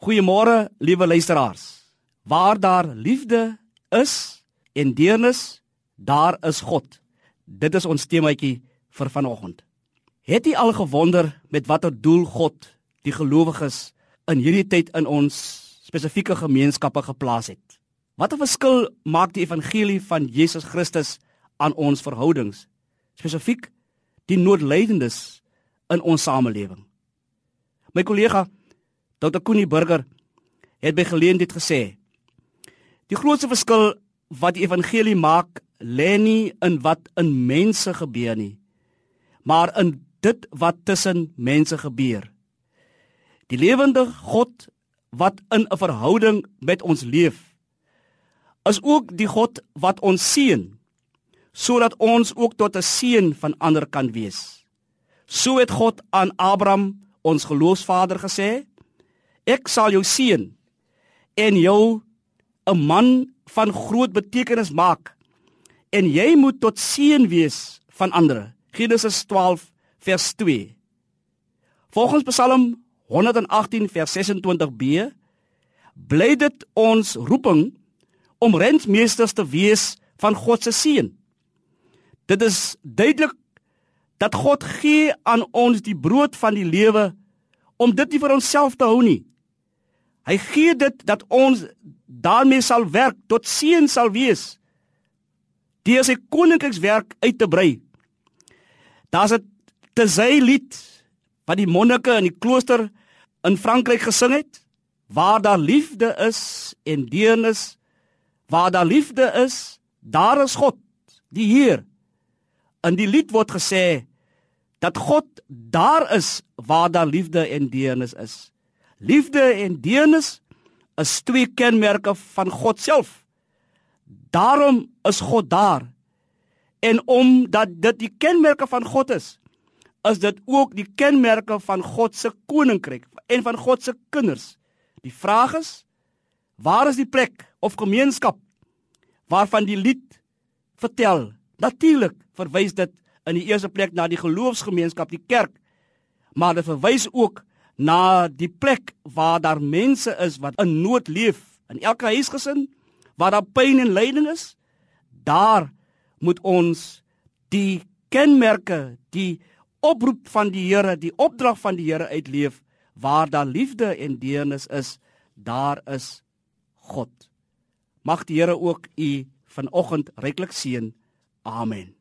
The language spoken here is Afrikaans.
Goeiemôre, liewe luisteraars. Waar daar liefde is en deernis, daar is God. Dit is ons temaatjie vir vanoggend. Het u al gewonder met watter doel God die gelowiges in hierdie tyd in ons spesifieke gemeenskappe geplaas het? Watter verskil maak die evangelie van Jesus Christus aan ons verhoudings, spesifiek die noodlydendes in ons samelewing? My kollega Dr. Koenie Burger het by geleentheid gesê: Die grootste verskil wat die evangelie maak, lê nie in wat in mense gebeur nie, maar in dit wat tussen mense gebeur. Die lewende God wat in 'n verhouding met ons leef, is ook die God wat ons seën sodat ons ook tot 'n seën van ander kan wees. So het God aan Abraham, ons geloofsvader gesê: Ek sal jou seën en jou 'n man van groot betekenis maak en jy moet tot seën wees van ander. Genesis 12 vers 2. Volgens Psalm 118 vers 26b bly dit ons roeping om rentmeesters te wees van God se seën. Dit is duidelik dat God gee aan ons die brood van die lewe om dit nie vir onsself te hou nie. Hy gee dit dat ons daarmee sal werk tot seën sal wees. Die sy koninkrykswerk uit te brei. Daar's 'n te sy lied wat die monnike in die klooster in Frankryk gesing het, waar daar liefde is en deernis, waar daar liefde is, daar is God, die Heer. In die lied word gesê dat God daar is waar daar liefde en deernis is. Liefde en deernis is twee kenmerke van God self. Daarom is God daar. En omdat dit die kenmerke van God is, is dit ook die kenmerke van God se koninkryk en van God se kinders. Die vraag is, waar is die plek of gemeenskap waarvan die lied vertel? Natuurlik verwys dit in die eerste plek na die geloofsgemeenskap, die kerk, maar dit verwys ook na die plek waar daar mense is wat in nood leef. In elke huisgesin waar daar pyn en lyding is daar moet ons die kenmerke die oproep van die Here die opdrag van die Here uitleef waar daar liefde en deernis is. Daar is God. Mag die Here ook u vanoggend ryklik seën. Amen